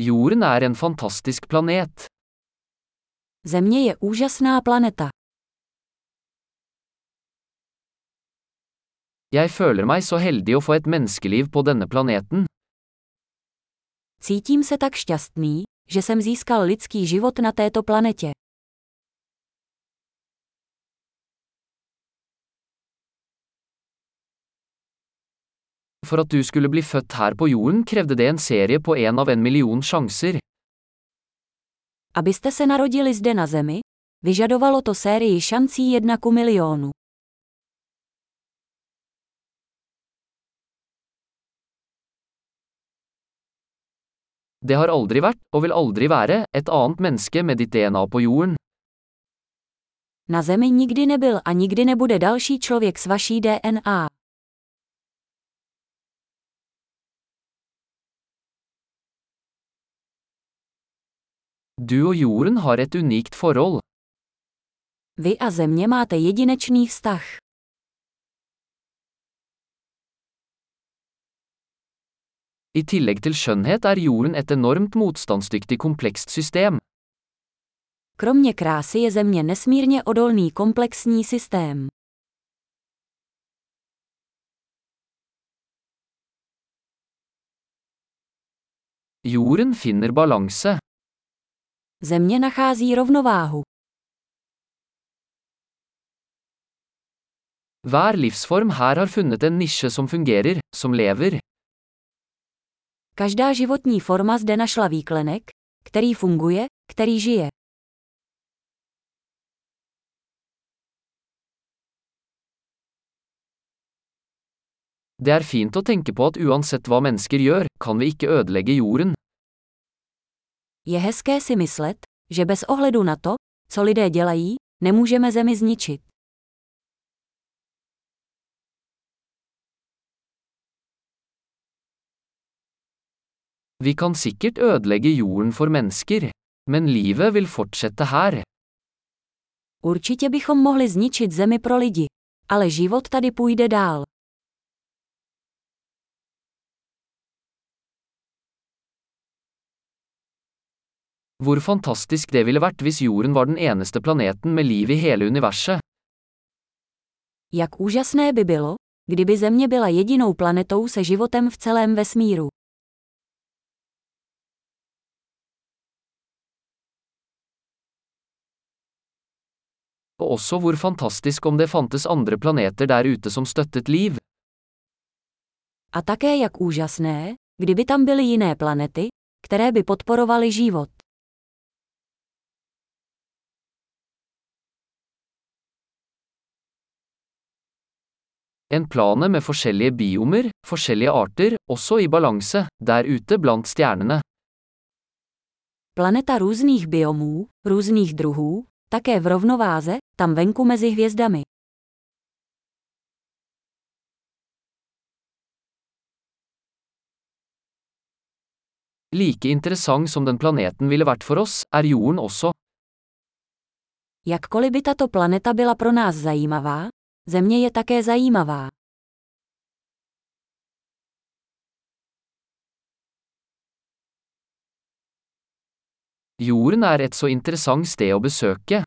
Jorden er en fantastisk planet. Země je úžasná planeta. Jeg føler meg så heldig å få et menneskeliv på denne planeten. Cítím se tak šťastný, že jsem získal lidský život na této planetě. For at du skulle bli født her på jorden krevde det en serie på en av en million sjanser. Abyste se narodili zde na Zemi, vyžadovalo to sérii šancí jedna ku milionu. Det har aldri vært, og vil aldri være, et annet menneske med ditt DNA på jorden. Na Zemi nikdy nebyl a nikdy nebude další člověk s vaší DNA. Du og jorden har et unikt forhold. Vy a Země máte jedinečný vztah. I tillegg til skjønnhet er jorden et enormt motstandsdyktig komplekst system. Kromě krásy je Země nesmírně odolný komplexní systém. Jorden finner balanse. Země nachází rovnováhu. Hver livsform her har funnet en nisje som fungerer, som lever. Každá životní forma zde našla výklenek, který funguje, který žije. Det er fint å tenke på at uansett hva mennesker gjør, kan vi ikke ødelegge jorden. Je hezké si myslet, že bez ohledu na to, co lidé dělají, nemůžeme Zemi zničit. Vi kan sikkert ødelegge jorden for mennesker, men livet vil fortsette her. Určitě bychom mohli zničit Zemi pro lidi, ale život tady půjde dál. Hvor fantastisk det ville vært hvis jorden var den eneste planeten med liv i hele universet. Jak úžasné by bylo, kdyby Země byla jedinou planetou se životem v celém vesmíru. Og også hvor fantastisk om det fantes andre planeter der ute som støttet liv. A také jak úžasné, kdyby tam byly jiné planety, které by podporovaly život. En plane med forskjellige biomer, forskjellige arter, også i balanse, der ute blant stjernene. Planeta různých biomů, různých druhů, také v rovnováze, tam venku mezi hvězdami. Like interessant som den planeten ville vært for oss, er jorden også. Jakkoliv by tato planeta byla pro nás zajímavá, Země je také zajímavá. Jorden er et så interessant sted å besøke.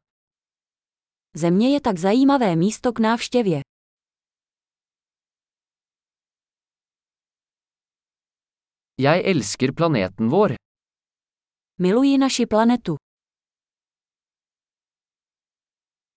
Země je tak zajímavé místo k návštěvě. Jeg elsker planeten vår. Miluji naši planetu.